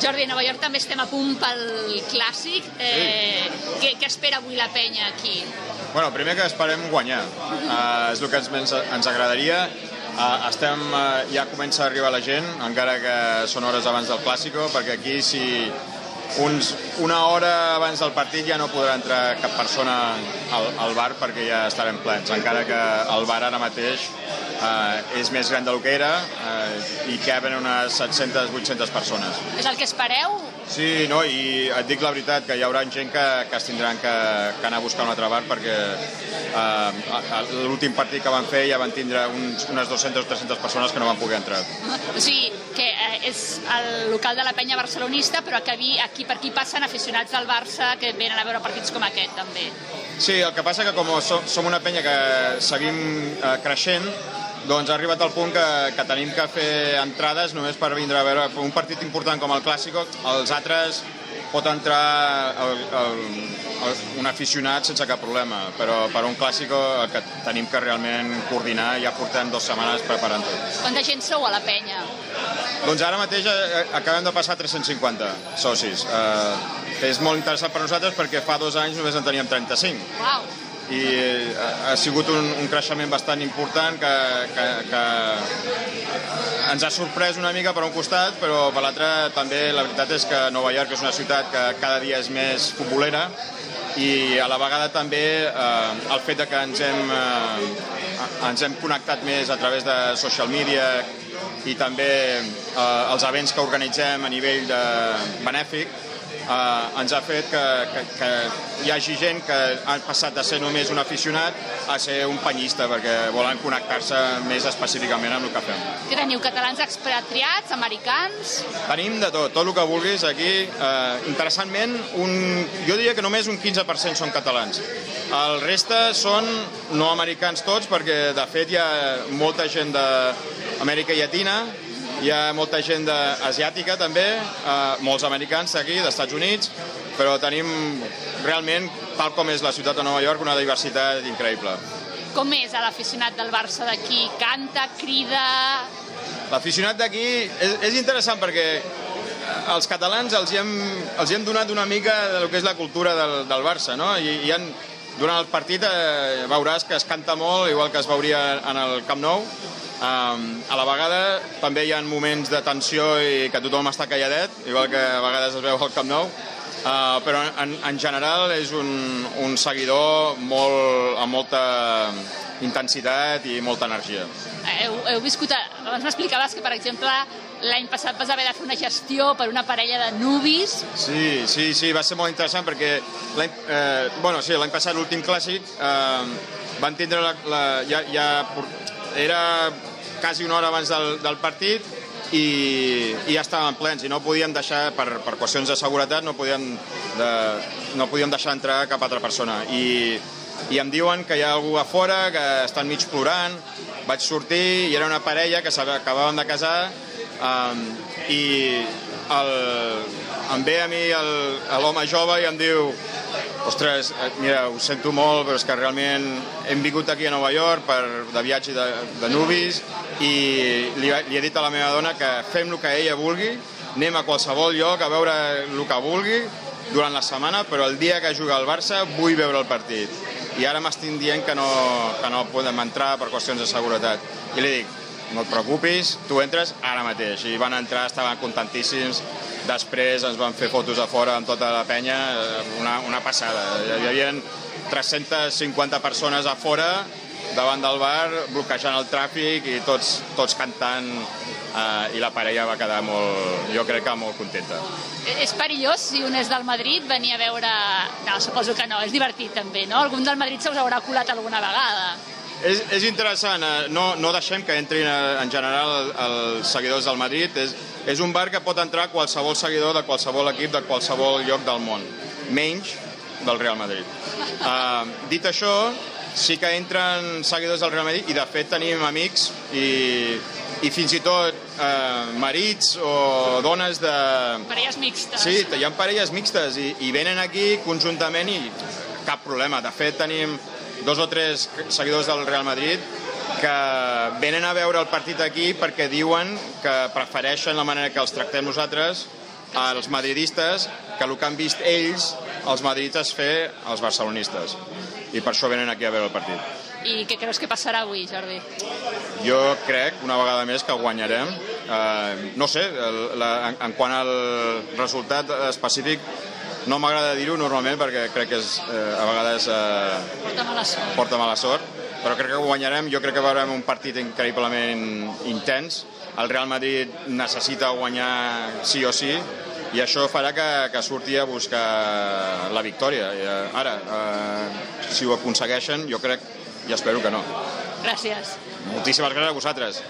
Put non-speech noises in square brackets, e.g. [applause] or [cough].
Jordi, a Nova York també estem a punt pel clàssic. Eh, què, què espera avui la penya aquí? Bueno, primer que esperem guanyar. Uh, és el que ens, ens agradaria. Uh, estem, uh, ja comença a arribar la gent, encara que són hores abans del Clàssico, perquè aquí si uns, una hora abans del partit ja no podrà entrar cap persona al, al bar perquè ja estarem plens, encara que el bar ara mateix uh, és més gran del que era uh, i caben unes 700-800 persones. És el que espereu? Sí, no, i et dic la veritat, que hi haurà gent que, que es tindran que, que anar a buscar un altre bar perquè eh, l'últim partit que van fer ja van tindre uns, unes 200 o 300 persones que no van poder entrar. [laughs] O sigui, que eh, és el local de la penya barcelonista, però que aquí, aquí per aquí passen aficionats del Barça que venen a veure partits com aquest, també. Sí, el que passa que com som, una penya que seguim eh, creixent, doncs ha arribat al punt que, que tenim que fer entrades només per vindre a veure un partit important com el Clàssico. Els altres pot entrar el, el, el, un aficionat sense cap problema, però per un clàssico el que tenim que realment coordinar ja portem dues setmanes preparant tot. Quanta gent sou a la penya? Doncs ara mateix eh, acabem de passar 350 socis. Eh, és molt interessant per nosaltres perquè fa dos anys només en teníem 35. Wow i ha, ha sigut un, un creixement bastant important que, que, que ens ha sorprès una mica per un costat, però per l'altre també la veritat és que Nova York és una ciutat que cada dia és més futbolera i a la vegada també eh, el fet de que ens hem, eh, ens hem connectat més a través de social media i també eh, els events que organitzem a nivell de benèfic eh, ens ha fet que, que, que hi hagi gent que ha passat de ser només un aficionat a ser un penyista, perquè volen connectar-se més específicament amb el que fem. Què teniu, catalans expatriats, americans? Tenim de tot, tot el que vulguis aquí. Eh, interessantment, un, jo diria que només un 15% són catalans. El reste són no americans tots, perquè de fet hi ha molta gent d'Amèrica Llatina, hi ha molta gent asiàtica també, eh, molts americans aquí, dels Estats Units, però tenim realment, tal com és la ciutat de Nova York, una diversitat increïble. Com és l'aficionat del Barça d'aquí? Canta, crida... L'aficionat d'aquí és, és interessant perquè els catalans els hi, hem, els hi hem donat una mica del que és la cultura del, del Barça, no? I, i han, durant el partit eh, veuràs que es canta molt, igual que es veuria en el Camp Nou, Um, a la vegada també hi ha moments de tensió i que tothom està calladet, igual que a vegades es veu al Camp Nou, uh, però en, en general és un, un seguidor molt, amb molta intensitat i molta energia. Heu, heu viscut, abans m'explicaves que per exemple l'any passat vas haver de fer una gestió per una parella de nubis. Sí, sí, sí, va ser molt interessant perquè l'any eh, bueno, sí, passat l'últim clàssic eh, van tindre la, la, ja, ja era quasi una hora abans del, del partit i, i ja estaven plens i no podíem deixar, per, per qüestions de seguretat, no podíem, de, no podíem deixar entrar cap altra persona. I, i em diuen que hi ha algú a fora, que estan mig plorant, vaig sortir i era una parella que acabàvem de casar um, i el, em ve a mi l'home jove i em diu ostres, eh, mira, ho sento molt, però és que realment hem vingut aquí a Nova York per, de viatge de, de nubis i li, li he dit a la meva dona que fem el que ella vulgui, anem a qualsevol lloc a veure el que vulgui durant la setmana, però el dia que juga el Barça vull veure el partit. I ara m'estic dient que no, que no podem entrar per qüestions de seguretat. I li dic, no et preocupis, tu entres ara mateix. I van entrar, estaven contentíssims, Després ens van fer fotos a fora amb tota la penya, eh, una, una passada. Hi havia 350 persones a fora davant del bar, bloquejant el tràfic i tots, tots cantant eh, i la parella va quedar molt, jo crec que molt contenta. És perillós si un és del Madrid venir a veure... No, suposo que no, és divertit també, no? Algun del Madrid se us haurà colat alguna vegada. És, és interessant, eh, no, no deixem que entrin eh, en general els seguidors del Madrid, és, és un bar que pot entrar qualsevol seguidor de qualsevol equip de qualsevol lloc del món, menys del Real Madrid. Uh, [laughs] dit això, sí que entren seguidors del Real Madrid i de fet tenim amics i, i fins i tot eh, marits o dones de... Parelles mixtes. Sí, hi ha parelles mixtes i, i venen aquí conjuntament i cap problema. De fet, tenim dos o tres seguidors del Real Madrid que venen a veure el partit aquí perquè diuen que prefereixen la manera que els tractem nosaltres als madridistes que el que han vist ells, els madridistes, fer als barcelonistes. I per això venen aquí a veure el partit. I què creus que passarà avui, Jordi? Jo crec, una vegada més, que guanyarem. Eh, no sé, el, la, en, en quant al resultat específic, no m'agrada dir-ho normalment perquè crec que és, eh, a vegades eh, Porta mala sort. porta mala sort, però crec que guanyarem. Jo crec que veurem un partit increïblement intens. El Real Madrid necessita guanyar sí o sí i això farà que, que surti a buscar la victòria. I, eh, ara, eh, si ho aconsegueixen, jo crec i espero que no. Gràcies. Moltíssimes gràcies a vosaltres.